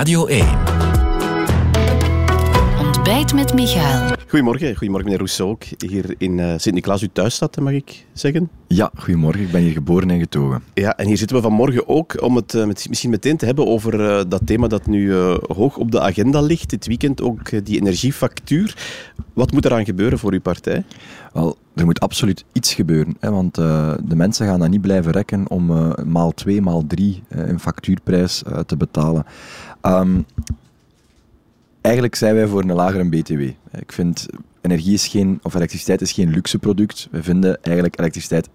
Radio 1. Ontbijt met Michael. Goedemorgen, goedemorgen meneer Rousseau, ook hier in uh, Sint-Niklaas, uw thuisstad, mag ik zeggen? Ja, goedemorgen, ik ben hier geboren en getogen. Ja, en hier zitten we vanmorgen ook om het uh, misschien meteen te hebben over uh, dat thema dat nu hoog op de agenda ligt, dit weekend ook die energiefactuur. Wat moet eraan gebeuren voor uw partij? Wel, er moet absoluut iets gebeuren, hè, want de mensen gaan dat niet blijven rekken om maal twee, maal drie een factuurprijs te betalen. Um, eigenlijk zijn wij voor een lagere BTW. Ik vind energie is geen, of elektriciteit is geen luxe product. We vinden eigenlijk elektriciteit 6%.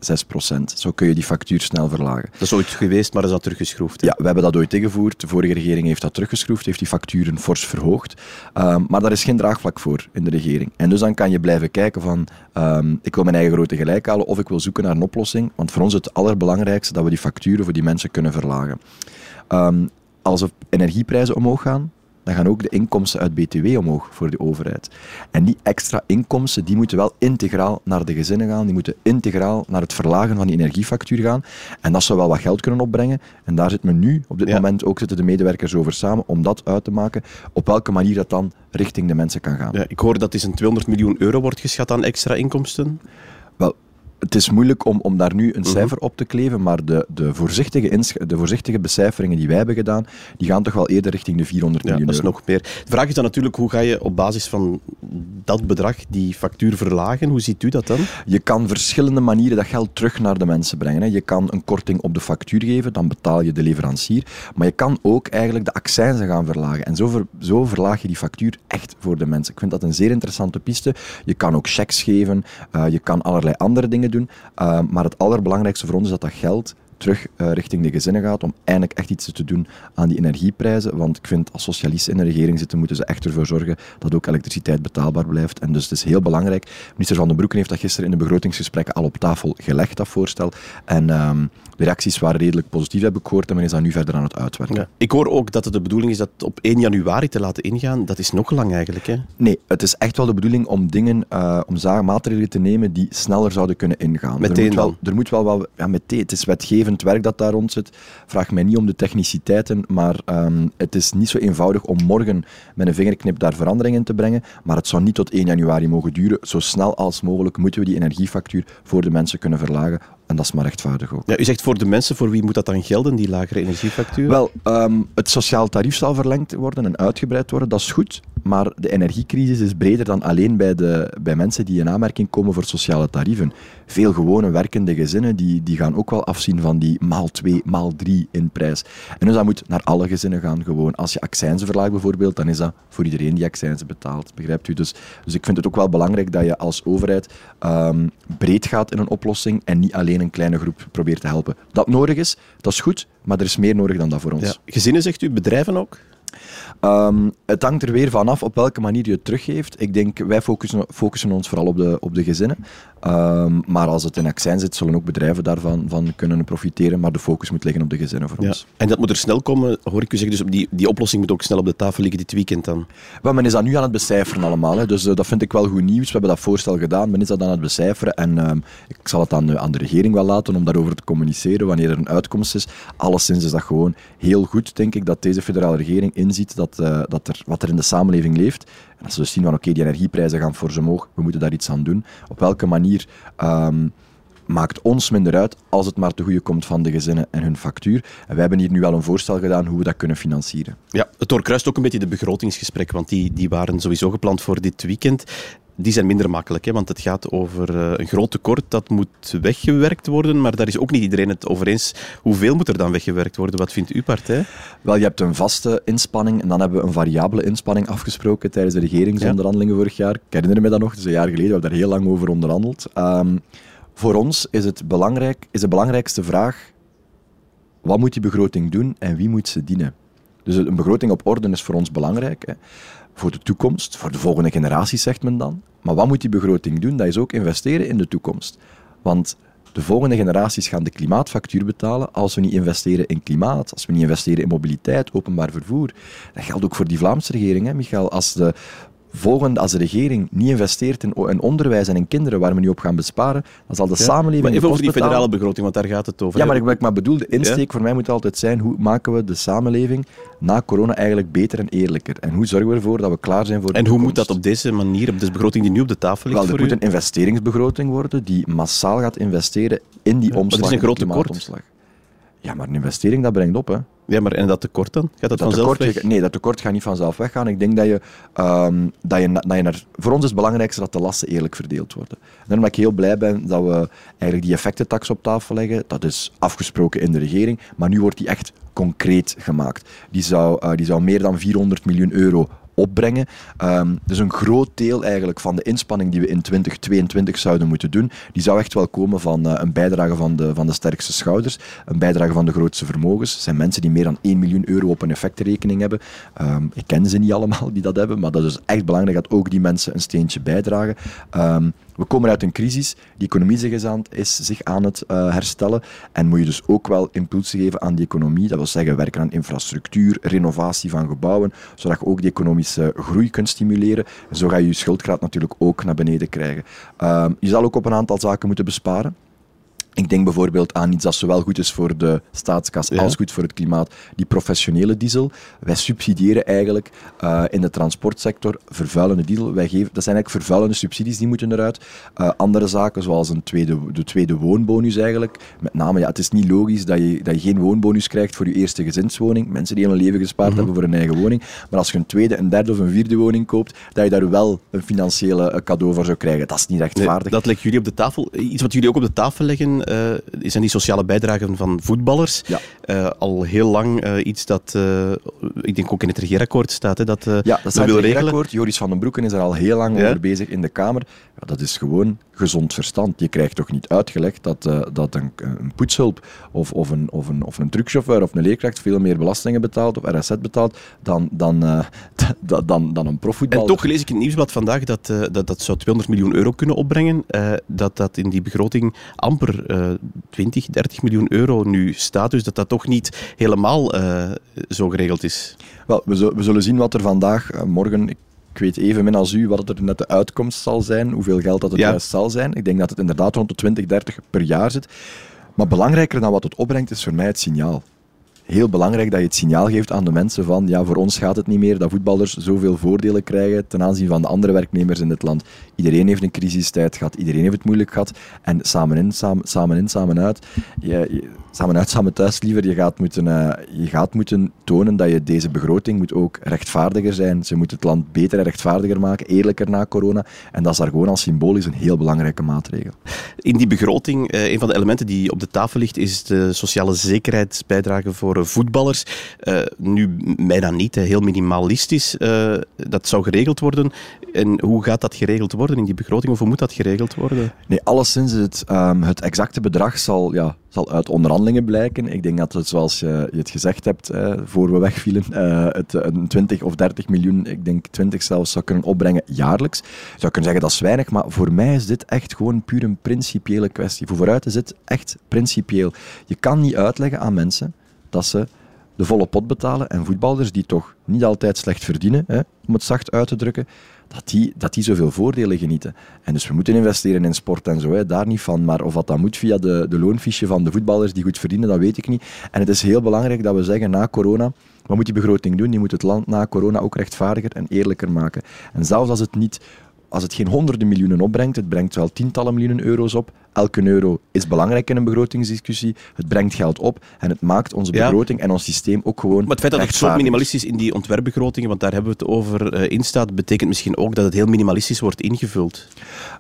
Zo kun je die factuur snel verlagen. Dat is ooit geweest, maar is dat teruggeschroefd? Ja, we hebben dat ooit ingevoerd. De vorige regering heeft dat teruggeschroefd, heeft die facturen fors verhoogd. Um, maar daar is geen draagvlak voor in de regering. En dus dan kan je blijven kijken van, um, ik wil mijn eigen grootte gelijk halen of ik wil zoeken naar een oplossing. Want voor ons is het allerbelangrijkste dat we die facturen voor die mensen kunnen verlagen. Um, als de energieprijzen omhoog gaan, dan gaan ook de inkomsten uit BTW omhoog voor de overheid. En die extra inkomsten die moeten wel integraal naar de gezinnen gaan, die moeten integraal naar het verlagen van die energiefactuur gaan. En dat zou wel wat geld kunnen opbrengen. En daar zit men nu op dit moment ook zitten de medewerkers over samen om dat uit te maken, op welke manier dat dan richting de mensen kan gaan. Ja, ik hoor dat is een 200 miljoen euro wordt geschat aan extra inkomsten. Wel, het is moeilijk om, om daar nu een mhm. cijfer op te kleven, maar de, de, voorzichtige de voorzichtige becijferingen die wij hebben gedaan, die gaan toch wel eerder richting de 400 ja, miljoen dat is nog meer. De vraag is dan natuurlijk, hoe ga je op basis van dat bedrag die factuur verlagen? Hoe ziet u dat dan? Je kan verschillende manieren dat geld terug naar de mensen brengen. Hè. Je kan een korting op de factuur geven, dan betaal je de leverancier. Maar je kan ook eigenlijk de accijnzen gaan verlagen. En zo, ver, zo verlaag je die factuur echt voor de mensen. Ik vind dat een zeer interessante piste. Je kan ook checks geven, uh, je kan allerlei andere dingen doen. Uh, maar het allerbelangrijkste voor ons is dat dat geld terug uh, richting de gezinnen gaat om eindelijk echt iets te doen aan die energieprijzen. Want ik vind als socialisten in de regering zitten, moeten ze echt ervoor zorgen dat ook elektriciteit betaalbaar blijft. En dus het is heel belangrijk. Minister Van den Broeken heeft dat gisteren in de begrotingsgesprekken al op tafel gelegd, dat voorstel. En um, de reacties waren redelijk positief, heb ik gehoord, en men is dat nu verder aan het uitwerken. Ja. Ik hoor ook dat het de bedoeling is dat op 1 januari te laten ingaan. Dat is nog lang eigenlijk, hè? Nee, het is echt wel de bedoeling om dingen, uh, om maatregelen te nemen die sneller zouden kunnen ingaan. Meteen er moet wel, er moet wel wat, ja, meteen. Het is wetgevend werk dat daar rond zit. Vraag mij niet om de techniciteiten, maar um, het is niet zo eenvoudig om morgen met een vingerknip daar verandering in te brengen. Maar het zou niet tot 1 januari mogen duren. Zo snel als mogelijk moeten we die energiefactuur voor de mensen kunnen verlagen en dat is maar rechtvaardig ook. Ja, u zegt voor de mensen, voor wie moet dat dan gelden, die lagere energiefactuur? Wel, um, het sociaal tarief zal verlengd worden en uitgebreid worden, dat is goed. Maar de energiecrisis is breder dan alleen bij, de, bij mensen die in aanmerking komen voor sociale tarieven. Veel gewone werkende gezinnen die, die gaan ook wel afzien van die maal 2, maal 3 in prijs. En dus dat moet naar alle gezinnen gaan gewoon. Als je accijnzen verlaagt bijvoorbeeld, dan is dat voor iedereen die accijnzen betaalt. Begrijpt u? Dus, dus ik vind het ook wel belangrijk dat je als overheid um, breed gaat in een oplossing en niet alleen een kleine groep probeert te helpen. Dat nodig is, dat is goed, maar er is meer nodig dan dat voor ons. Ja. Gezinnen zegt u, bedrijven ook? Um, het hangt er weer vanaf op welke manier je het teruggeeft. Ik denk, wij focussen, focussen ons vooral op de, op de gezinnen. Um, maar als het in accent zit, zullen ook bedrijven daarvan van kunnen profiteren. Maar de focus moet liggen op de gezinnen voor ja. ons. En dat moet er snel komen, hoor ik u zeggen. Dus die, die oplossing moet ook snel op de tafel liggen dit weekend dan? Wel, men is dat nu aan het becijferen allemaal. Hè. Dus uh, dat vind ik wel goed nieuws. We hebben dat voorstel gedaan. Men is dat aan het becijferen. En um, ik zal het aan, aan de regering wel laten om daarover te communiceren wanneer er een uitkomst is. Alleszins is dat gewoon heel goed, denk ik, dat deze federale regering inziet dat, uh, dat er, wat er in de samenleving leeft. Als ze dus zien van oké, die energieprijzen gaan voor ze omhoog, we moeten daar iets aan doen. Op welke manier um, maakt ons minder uit als het maar te goede komt van de gezinnen en hun factuur. En wij hebben hier nu al een voorstel gedaan hoe we dat kunnen financieren. Ja, het doorkruist ook een beetje de begrotingsgesprekken, want die, die waren sowieso gepland voor dit weekend die zijn minder makkelijk, hè, want het gaat over uh, een groot tekort dat moet weggewerkt worden, maar daar is ook niet iedereen het over eens. Hoeveel moet er dan weggewerkt worden? Wat vindt uw partij? Wel, je hebt een vaste inspanning en dan hebben we een variabele inspanning afgesproken tijdens de regeringsonderhandelingen vorig jaar. Ik herinner me dat nog, dus een jaar geleden, we hebben daar heel lang over onderhandeld. Um, voor ons is, het belangrijk, is de belangrijkste vraag, wat moet die begroting doen en wie moet ze dienen? Dus een begroting op orde is voor ons belangrijk. Hè voor de toekomst, voor de volgende generatie, zegt men dan. Maar wat moet die begroting doen? Dat is ook investeren in de toekomst. Want de volgende generaties gaan de klimaatfactuur betalen als we niet investeren in klimaat, als we niet investeren in mobiliteit, openbaar vervoer. Dat geldt ook voor die Vlaamse regering, hè, Michael. Als de volgende, als de regering niet investeert in, in onderwijs en in kinderen waar we nu op gaan besparen, dan zal de samenleving... Maar even over die federale begroting, want daar gaat het over. Ja, maar ik, wat ik maar bedoel, de insteek voor mij moet altijd zijn, hoe maken we de samenleving na corona eigenlijk beter en eerlijker? En hoe zorgen we ervoor dat we klaar zijn voor de En hoe moet dat op deze manier, op de begroting die nu op de tafel ligt Wel, er moet u? een investeringsbegroting worden die massaal gaat investeren in die omslag. is een groot tekort. klimaatomslag. Ja, maar een investering, dat brengt op, hè. Ja, maar en dat tekort dan? Gaat dat, Dat vanzelf tekort, weg? nee, dat tekort gaat niet vanzelf weggaan. Ik denk dat je, ehm, dat je, dat je naar, voor ons is het belangrijkste dat de lasten eerlijk verdeeld worden. En daarom dat ik heel blij ben dat we eigenlijk die effectentax op tafel leggen. Dat is afgesproken in de regering, maar nu wordt die echt concreet gemaakt. Die zou, eh, die zou meer dan 400 miljoen euro opbrengen. Ehm, dus een groot deel eigenlijk van de inspanning die we in 2022 zouden moeten doen, die zou echt wel komen van eh, een bijdrage van de, van de sterkste schouders, een bijdrage van de grootste vermogens. Het zijn mensen die meer dan 1 miljoen euro op een effectenrekening hebben. Ehm, ik ken ze niet allemaal die dat hebben, maar dat is dus echt belangrijk dat ook die mensen een steentje bijdragen. Ehm, we komen uit een crisis, die economie zich is, aan, is zich aan het eh, herstellen en moet je dus ook wel impulsen geven aan die economie. Dat wil zeggen werken aan infrastructuur, renovatie van gebouwen, zodat je ook die economische groei kunt stimuleren. En zo ga je je schuldgraad natuurlijk ook naar beneden krijgen. Ehm, je zal ook op een aantal zaken moeten besparen. Ik denk bijvoorbeeld aan iets dat zowel goed is voor de staatskas Ja. als goed voor het klimaat, die professionele diesel. Wij subsidiëren eigenlijk eh, in de transportsector vervuilende diesel. Wij geven, dat zijn eigenlijk vervuilende subsidies, die moeten eruit. Eh, andere zaken, zoals een tweede, de tweede woonbonus eigenlijk. Met name, ja, het is niet logisch dat je, dat je geen woonbonus krijgt voor je eerste gezinswoning. Mensen die heel hun leven gespaard hebben voor een eigen woning. Maar als je een tweede, een derde of een vierde woning koopt, dat je daar wel een financiële eh, cadeau voor zou krijgen. Dat is niet Nee, rechtvaardig. dat leggen jullie op de tafel. Iets wat jullie ook op de tafel leggen, eh zijn die sociale bijdragen van voetballers. Ja. Eh, al heel lang eh, iets dat, ik denk ook in het regeerakkoord staat, hè, dat, Ja, dat staat wil regelen. Joris van den Broeken is er al heel lang Ja? over bezig in de Kamer. Ja, dat is gewoon gezond verstand. Je krijgt toch niet uitgelegd dat, eh, dat een, een poetshulp of, of, een, of, een, of een truckchauffeur of een leerkracht veel meer belastingen betaalt of RSZ betaalt dan, dan, eh, dan, dan, dan een En profvoetballer. toch lees ik in het nieuwsblad vandaag dat, eh, dat dat zou 200 miljoen euro kunnen opbrengen. dat dat in die begroting amper eh 20, 30 miljoen euro nu staat. Dus dat dat toch niet helemaal zo geregeld is. Wel, we, zullen- we zullen zien wat er vandaag, morgen, ik ik weet evenmin als u wat er net de uitkomst zal zijn, hoeveel geld dat het Ja. juist zal zijn. Ik denk dat het inderdaad rond de 20, 30 per jaar zit. Maar belangrijker dan wat het opbrengt, is voor mij het signaal. Heel belangrijk dat je het signaal geeft aan de mensen van ja, voor ons gaat het niet meer dat voetballers zoveel voordelen krijgen ten aanzien van de andere werknemers in dit land. Iedereen heeft een crisistijd gehad, iedereen heeft het moeilijk gehad. En samen in, samen, samen, in, samen uit, je, samen uit, samen thuis liever, je gaat, moeten, eh, je gaat moeten tonen dat je deze begroting moet ook rechtvaardiger zijn. Ze moet het land beter en rechtvaardiger maken, eerlijker na corona. En dat is daar gewoon als symbolisch een heel belangrijke maatregel. In die begroting, eh, een van de elementen die op de tafel ligt, is de sociale zekerheidsbijdrage voor voetballers. Eh, nu, mij dan niet, heel minimalistisch. Eh, dat zou geregeld worden. En hoe gaat dat geregeld worden in die begroting? Of hoe moet dat geregeld worden? Nee, alleszins het, ehm, het exacte bedrag zal, ja, zal uit onderhandelingen blijken. Ik denk dat het, zoals je, het gezegd hebt, eh, voor we wegvielen, eh, het een 20 of 30 miljoen, ik denk 20 zelfs, zou kunnen opbrengen jaarlijks. Je zou kunnen zeggen dat is weinig, maar voor mij is dit echt gewoon puur een principiële kwestie. Voor vooruit is dit echt principieel. Je kan niet uitleggen aan mensen dat ze de volle pot betalen en voetballers die toch niet altijd slecht verdienen, hè, om het zacht uit te drukken, dat die, dat die zoveel voordelen genieten. En dus we moeten investeren in sport en zo, hè, daar niet van. Maar of dat dan moet via de, de loonfiche van de voetballers die goed verdienen, dat weet ik niet. En het is heel belangrijk dat we zeggen na corona, wat moet die begroting doen? Die moet het land na corona ook rechtvaardiger en eerlijker maken. En zelfs als het niet als het geen honderden miljoenen opbrengt, het brengt wel tientallen miljoenen euro's op. Elke euro is belangrijk in een begrotingsdiscussie. Het brengt geld op en het maakt onze Ja. begroting en ons systeem ook gewoon Maar het feit dat het zo minimalistisch in die ontwerpbegrotingen, want daar hebben we het over, eh, in staat, betekent misschien ook dat het heel minimalistisch wordt ingevuld.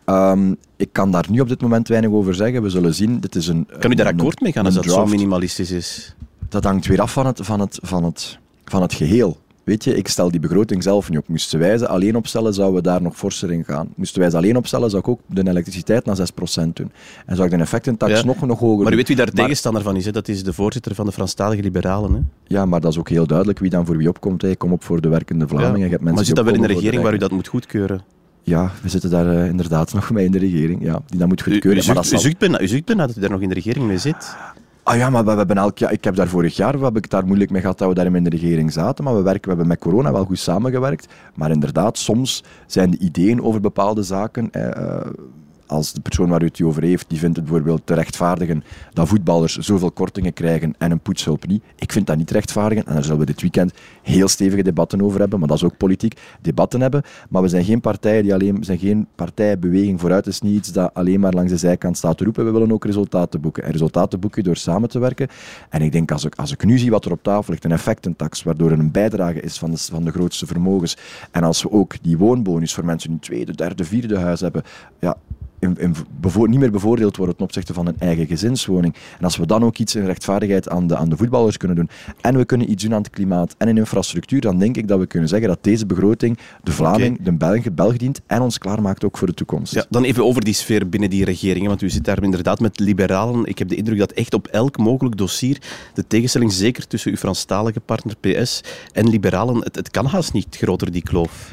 Ehm, ik kan daar nu op dit moment weinig over zeggen. We zullen zien. Dit is een, Kan u daar een- akkoord mee gaan als dat zo minimalistisch is? Dat hangt weer af van het, van het, van het, van het geheel. Weet je, ik stel die begroting zelf niet op. Moesten wij ze alleen opstellen, zouden we daar nog forser in gaan. Moesten wij ze alleen opstellen, zou ik ook de elektriciteit naar 6% doen. En zou ik de effectentax Ja. nog, nog hoger Maar u weet wie daar Maar- tegenstander van is? Hè? Dat is de voorzitter van de Franstalige Liberalen. Hè? Ja, maar dat is ook heel duidelijk wie dan voor wie opkomt. Hè. Ik kom op voor de werkende Vlamingen. Je hebt mensen maar zit dat wel in de regering waar u dat moet goedkeuren? Ja, we zitten daar eh, inderdaad nog mee in de regering. Ja, die dat moet U, u, goedkeuren. maar u, zucht bijna, u bijna dat u daar nog in de regering mee zit. Ah ja, maar we hebben elk jaar, ik heb daar vorig jaar heb ik daar moeilijk mee gehad dat we daarin in de regering zaten, maar we, werken, we hebben met corona wel goed samengewerkt. Maar inderdaad, soms zijn de ideeën over bepaalde zaken... Eh, als de persoon waar u het over heeft, die vindt het bijvoorbeeld te rechtvaardigen dat voetballers zoveel kortingen krijgen en een poetshulp niet. Ik vind dat niet rechtvaardigen en daar zullen we dit weekend heel stevige debatten over hebben, maar dat is ook politiek, debatten hebben. Maar we zijn geen partij die alleen, zijn geen partijbeweging vooruit, is niet iets dat alleen maar langs de zijkant staat te roepen. We willen ook resultaten boeken. En resultaten boeken door samen te werken. En ik denk, als ik, als ik nu zie wat er op tafel ligt, een effectentax, waardoor er een bijdrage is van de, van de grootste vermogens, en als we ook die woonbonus voor mensen die een tweede, derde, vierde huis hebben, ja, niet meer bevoordeeld worden ten opzichte van een eigen gezinswoning. En als we dan ook iets in rechtvaardigheid aan de, aan de voetballers kunnen doen, en we kunnen iets doen aan het klimaat en in infrastructuur, dan denk ik dat we kunnen zeggen dat deze begroting de Vlaming, de Belg, Belg dient en ons klaarmaakt ook voor de toekomst. Ja, dan even over die sfeer binnen die regeringen, want u zit daar inderdaad met liberalen. Ik heb de indruk dat echt op elk mogelijk dossier de tegenstelling, zeker tussen uw Franstalige partner PS en liberalen, het, het kan haast niet groter, die kloof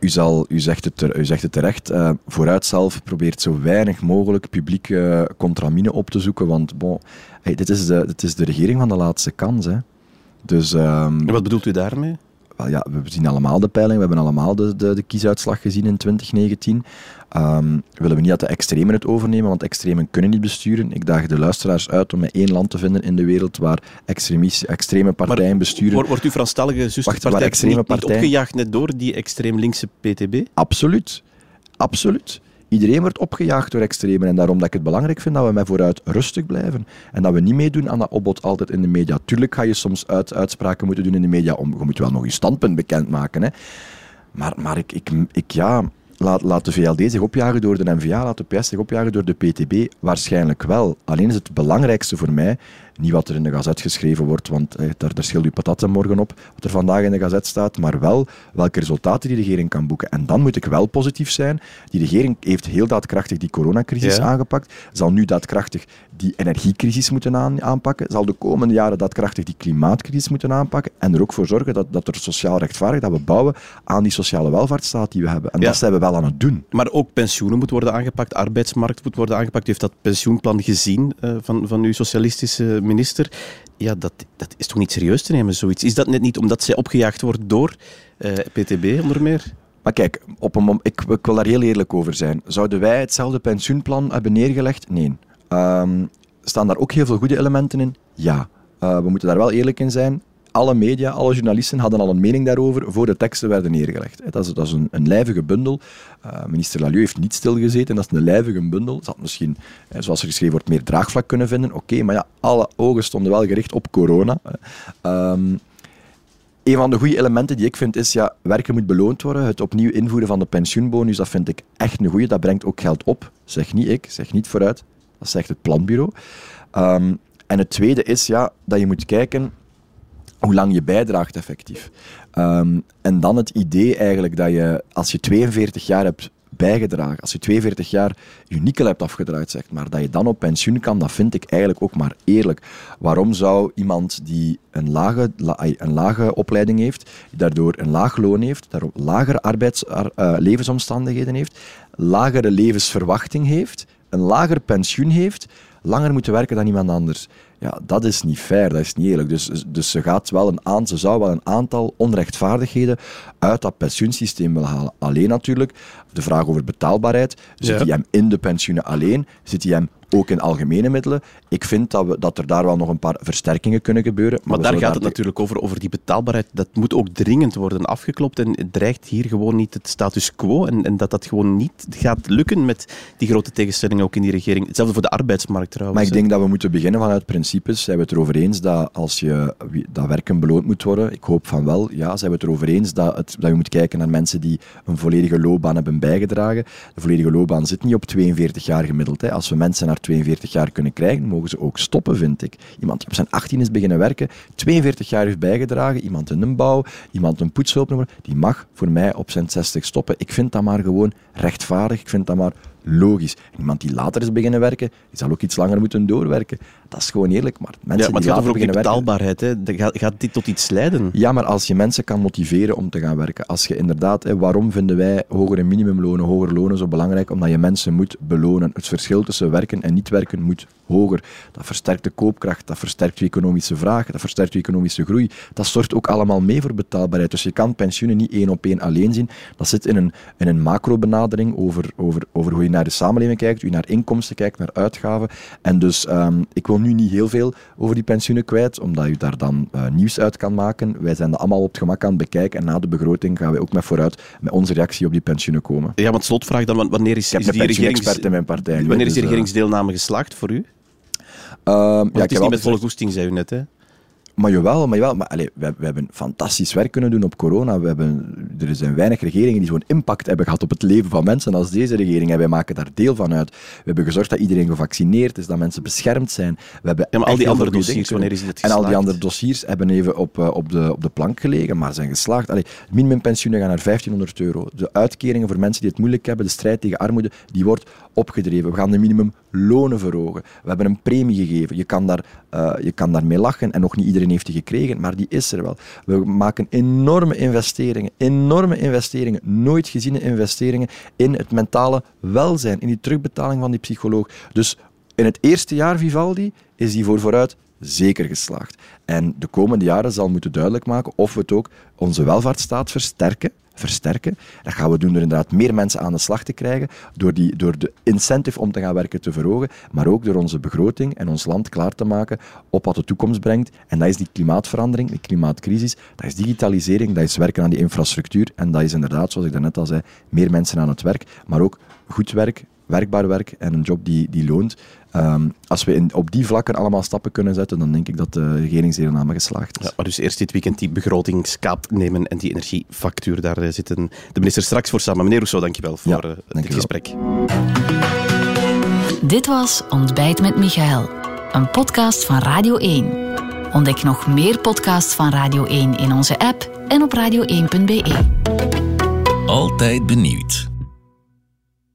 u, zal, u, zegt het u zegt het terecht, uh, vooruit zelf probeert zo weinig mogelijk publieke uh, contramine op te zoeken, want bon, dit, is de, dit is de regering van de laatste kans. Hè. Dus, um, en wat bedoelt u daarmee? Wel, ja, we zien allemaal de peiling, we hebben allemaal de, de, de kiesuitslag gezien in 2019. Um, willen we niet dat de extremen het overnemen, want extremen kunnen niet besturen. Ik daag de luisteraars uit om met één land te vinden in de wereld waar extreme partijen maar besturen. Wordt, wordt uw Franstalige zusterpartij niet, niet opgejaagd net door die extreem linkse PTB? Absoluut. Absoluut. Iedereen wordt opgejaagd door extremen. En daarom dat ik het belangrijk vind dat we met vooruit rustig blijven. En dat we niet meedoen aan dat opbod altijd in de media. Tuurlijk ga je soms uit, uitspraken moeten doen in de media. Om, je moet wel nog je standpunt bekendmaken. Hè. Maar, maar ik, ik, ja, laat, laat de VLD zich opjagen door de NVA, laat de PS zich opjagen door de PTB? Waarschijnlijk wel. Alleen is het belangrijkste voor mij niet wat er in de gazet geschreven wordt, want eh, daar, daar scheelt u patatten morgen op, wat er vandaag in de gazet staat, maar wel welke resultaten die regering kan boeken. En dan moet ik wel positief zijn. Die regering heeft heel daadkrachtig die coronacrisis aangepakt, zal nu daadkrachtig die energiecrisis moeten aanpakken, zal de komende jaren daadkrachtig die klimaatcrisis moeten aanpakken en er ook voor zorgen dat, dat er sociaal rechtvaardig, dat we bouwen aan die sociale welvaartsstaat die we hebben. En dat zijn we wel aan het doen. Maar ook pensioenen moeten worden aangepakt, arbeidsmarkt moet worden aangepakt. U heeft dat pensioenplan gezien uh, van, van uw socialistische minister. Ja, dat, dat is toch niet serieus te nemen, zoiets? Is dat net niet omdat zij opgejaagd wordt door eh, PTB onder meer? Maar kijk, op een ik, ik, wil daar heel eerlijk over zijn. Zouden wij hetzelfde pensioenplan hebben neergelegd? Nee. Um, staan daar ook heel veel goede elementen in? Ja. Uh, we moeten daar wel eerlijk in zijn alle media, alle journalisten hadden al een mening daarover voor de teksten werden neergelegd. Dat is, dat is een, een lijvige bundel. Uh, minister Lalieu heeft niet stilgezeten, dat is een lijvige bundel. Ze had misschien, zoals er geschreven wordt, meer draagvlak kunnen vinden. Oké, maar ja, alle ogen stonden wel gericht op corona. Um, een van de goede elementen die ik vind is, ja, werken moet beloond worden. Het opnieuw invoeren van de pensioenbonus, dat vind ik echt een goede. Dat brengt ook geld op. Zeg niet ik, zeg niet vooruit. Dat zegt het planbureau. Um, en het tweede is ja, dat je moet kijken hoe lang je bijdraagt effectief. Um, en dan het idee eigenlijk dat je, als je 42 jaar hebt bijgedragen, als je 42 jaar je hebt afgedraaid, zeg maar, dat je dan op pensioen kan, dat vind ik eigenlijk ook maar eerlijk. Waarom zou iemand die een lage, een lage opleiding heeft, daardoor een laag loon heeft, daardoor lagere arbeids, uh, levensomstandigheden heeft, lagere levensverwachting heeft, een lager pensioen heeft, langer moeten werken dan iemand anders. Ja, dat is niet fair, dat is niet eerlijk. Dus, dus ze, gaat wel een aan, ze zou wel een aantal onrechtvaardigheden uit dat pensioensysteem willen halen. Alleen natuurlijk, de vraag over betaalbaarheid, zit die hem in de pensioenen alleen? Zit die hem ook in algemene middelen. Ik vind dat, we, dat er daar wel nog een paar versterkingen kunnen gebeuren. Maar, daar gaat het natuurlijk over, over die betaalbaarheid. Dat moet ook dringend worden afgeklopt en het dreigt hier gewoon niet het status quo en, en dat dat gewoon niet gaat lukken met die grote tegenstellingen ook in die regering. Hetzelfde voor de arbeidsmarkt trouwens. Maar ik denk dat we moeten beginnen vanuit principes. Zijn we het erover eens dat als je dat werken beloond moet worden? Ik hoop van wel. Ja, zijn we het erover eens dat, het, dat je moet kijken naar mensen die een volledige loopbaan hebben bijgedragen. De volledige loopbaan zit niet op 42 jaar gemiddeld. Hè. Als we mensen naar 42 jaar kunnen krijgen, mogen ze ook stoppen, vind ik. Iemand die op zijn 18 is beginnen werken, 42 jaar heeft bijgedragen, iemand in een bouw, iemand een poetshulp, die mag voor mij op zijn 60 stoppen. Ik vind dat maar gewoon rechtvaardig. Ik vind dat maar logisch. iemand die later is beginnen werken, die zal ook iets langer moeten doorwerken. Dat is gewoon eerlijk. Maar mensen ja, maar het gaat over die betaalbaarheid. Hè? Gaat, gaat dit tot iets leiden? Ja, maar als je mensen kan motiveren om te gaan werken. Als je inderdaad, hè, waarom vinden wij hogere minimumlonen, hogere lonen zo belangrijk? Omdat je mensen moet belonen. Het verschil tussen werken en niet werken moet hoger. Dat versterkt de koopkracht, dat versterkt je economische vraag, dat versterkt je economische groei. Dat zorgt ook allemaal mee voor betaalbaarheid. Dus je kan pensioenen niet één op één alleen zien. Dat zit in een, in een macro-benadering over, over, over hoe je naar de samenleving kijkt, hoe je naar inkomsten kijkt, naar uitgaven. En dus um, ik wil nu niet heel veel over die pensioenen kwijt, omdat je daar dan uh, nieuws uit kan maken. Wij zijn dat allemaal op het gemak aan het bekijken en na de begroting gaan wij ook met vooruit met onze reactie op die pensioenen komen. Ja, want slotvraag dan, wanneer is, is die regerings... in mijn partij. Wanneer is die eh, regeringsdeelname geslaagd voor u? Uh, ja, het is niet met volle goesting, zei u net, hè? Maar jawel, maar jawel. Maar, allez, we, we, hebben fantastisch werk kunnen doen op corona. We hebben, er zijn weinig regeringen die zo'n impact hebben gehad op het leven van mensen als deze regering. En wij maken daar deel van uit. We hebben gezorgd dat iedereen gevaccineerd is, dat mensen beschermd zijn. We hebben ja, maar al die andere dossiers, wanneer is En al die andere dossiers hebben even op, uh, op, de, op de plank gelegen, maar zijn geslaagd. Allee, minimumpensioenen gaan naar 1500 euro. De uitkeringen voor mensen die het moeilijk hebben, de strijd tegen armoede, die wordt opgedreven. We gaan de minimumlonen verhogen. We hebben een premie gegeven. Je kan, daar, uh, je kan daarmee lachen en nog niet iedereen heeft die gekregen, maar die is er wel. We maken enorme investeringen, enorme investeringen, nooit geziene investeringen in het mentale welzijn, in die terugbetaling van die psycholoog. Dus in het eerste jaar Vivaldi is die voor vooruit zeker geslaagd. En de komende jaren zal moeten duidelijk maken of we het ook onze welvaartsstaat versterken versterken. Dat gaan we doen door inderdaad meer mensen aan de slag te krijgen, door, die, door de incentive om te gaan werken te verhogen, maar ook door onze begroting en ons land klaar te maken op wat de toekomst brengt. En dat is die klimaatverandering, die klimaatcrisis, dat is digitalisering, dat is werken aan die infrastructuur en dat is inderdaad, zoals ik daarnet al zei, meer mensen aan het werk, maar ook goed werk, werkbaar werk en een job die, die loont. Um, als we in, op die vlakken allemaal stappen kunnen zetten, dan denk ik dat de regeringsdeelname geslaagd is. Ja, maar dus eerst dit weekend die begrotingskaap nemen en die energiefactuur, daar eh, zitten de minister straks voor samen. Meneer Rousseau, dankjewel voor ja, uh, dit gesprek. Dit was Ontbijt met Michael, een podcast van Radio 1. Ontdek nog meer podcasts van Radio 1 in onze app en op radio1.be. Altijd benieuwd.